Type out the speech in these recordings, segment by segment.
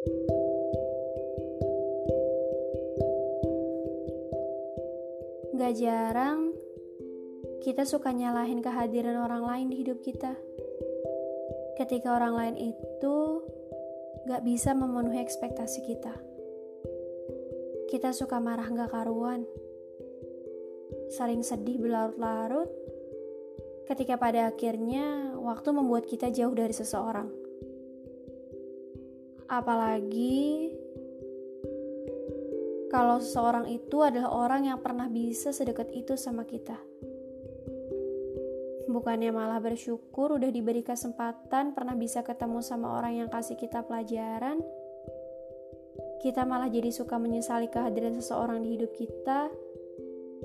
Gak jarang kita suka nyalahin kehadiran orang lain di hidup kita. Ketika orang lain itu gak bisa memenuhi ekspektasi kita. Kita suka marah gak karuan. Saling sedih berlarut-larut ketika pada akhirnya waktu membuat kita jauh dari seseorang. Apalagi kalau seseorang itu adalah orang yang pernah bisa sedekat itu sama kita. Bukannya malah bersyukur udah diberi kesempatan pernah bisa ketemu sama orang yang kasih kita pelajaran, kita malah jadi suka menyesali kehadiran seseorang di hidup kita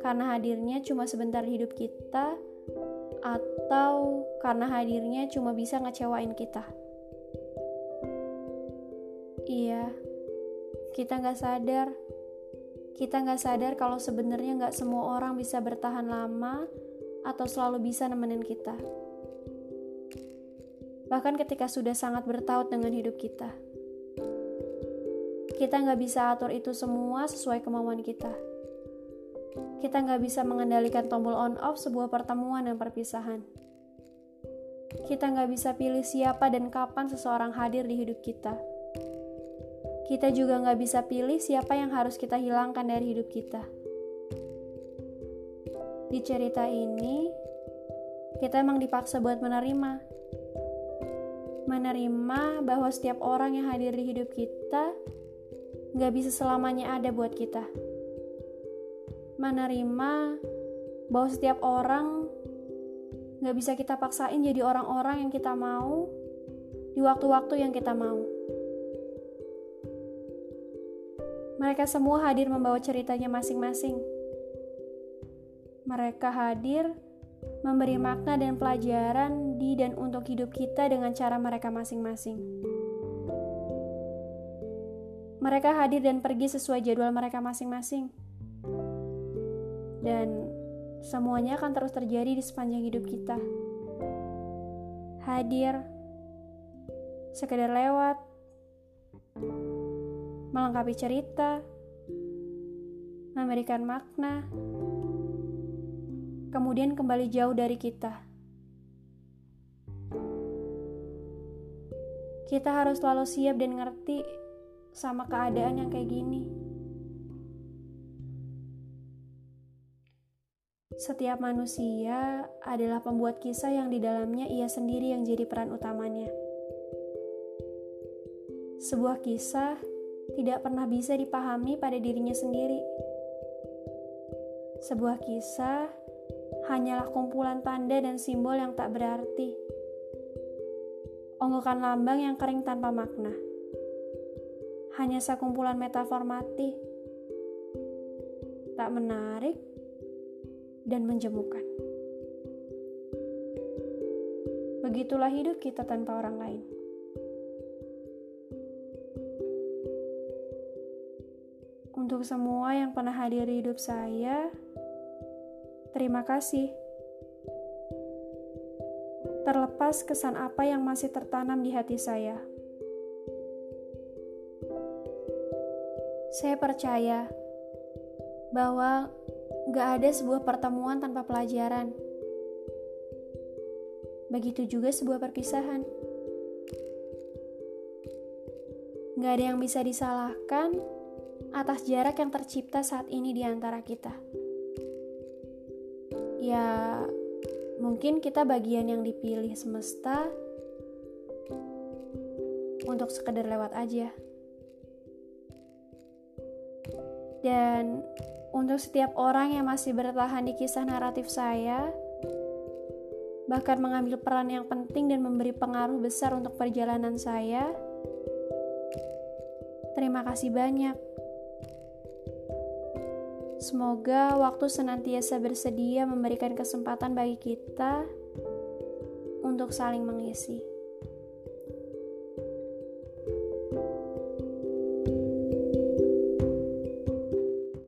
karena hadirnya cuma sebentar hidup kita atau karena hadirnya cuma bisa ngecewain kita. Iya, kita nggak sadar. Kita nggak sadar kalau sebenarnya nggak semua orang bisa bertahan lama atau selalu bisa nemenin kita. Bahkan ketika sudah sangat bertaut dengan hidup kita. Kita nggak bisa atur itu semua sesuai kemauan kita kita nggak bisa mengendalikan tombol on-off sebuah pertemuan dan perpisahan. Kita nggak bisa pilih siapa dan kapan seseorang hadir di hidup kita. Kita juga nggak bisa pilih siapa yang harus kita hilangkan dari hidup kita. Di cerita ini, kita emang dipaksa buat menerima. Menerima bahwa setiap orang yang hadir di hidup kita nggak bisa selamanya ada buat kita menerima bahwa setiap orang gak bisa kita paksain jadi orang-orang yang kita mau di waktu-waktu yang kita mau. Mereka semua hadir membawa ceritanya masing-masing. Mereka hadir memberi makna dan pelajaran di dan untuk hidup kita dengan cara mereka masing-masing. Mereka hadir dan pergi sesuai jadwal mereka masing-masing dan semuanya akan terus terjadi di sepanjang hidup kita. Hadir, sekedar lewat, melengkapi cerita, memberikan makna, kemudian kembali jauh dari kita. Kita harus selalu siap dan ngerti sama keadaan yang kayak gini. Setiap manusia adalah pembuat kisah yang di dalamnya ia sendiri yang jadi peran utamanya. Sebuah kisah tidak pernah bisa dipahami pada dirinya sendiri. Sebuah kisah hanyalah kumpulan tanda dan simbol yang tak berarti. Onggokan lambang yang kering tanpa makna. Hanya sekumpulan metafor mati. Tak menarik, dan menjemukan. Begitulah hidup kita tanpa orang lain. Untuk semua yang pernah hadir di hidup saya, terima kasih. Terlepas kesan apa yang masih tertanam di hati saya, saya percaya bahwa Gak ada sebuah pertemuan tanpa pelajaran. Begitu juga sebuah perpisahan. Gak ada yang bisa disalahkan atas jarak yang tercipta saat ini di antara kita. Ya, mungkin kita bagian yang dipilih semesta untuk sekedar lewat aja. Dan untuk setiap orang yang masih bertahan di kisah naratif saya, bahkan mengambil peran yang penting dan memberi pengaruh besar untuk perjalanan saya. Terima kasih banyak. Semoga waktu senantiasa bersedia memberikan kesempatan bagi kita untuk saling mengisi.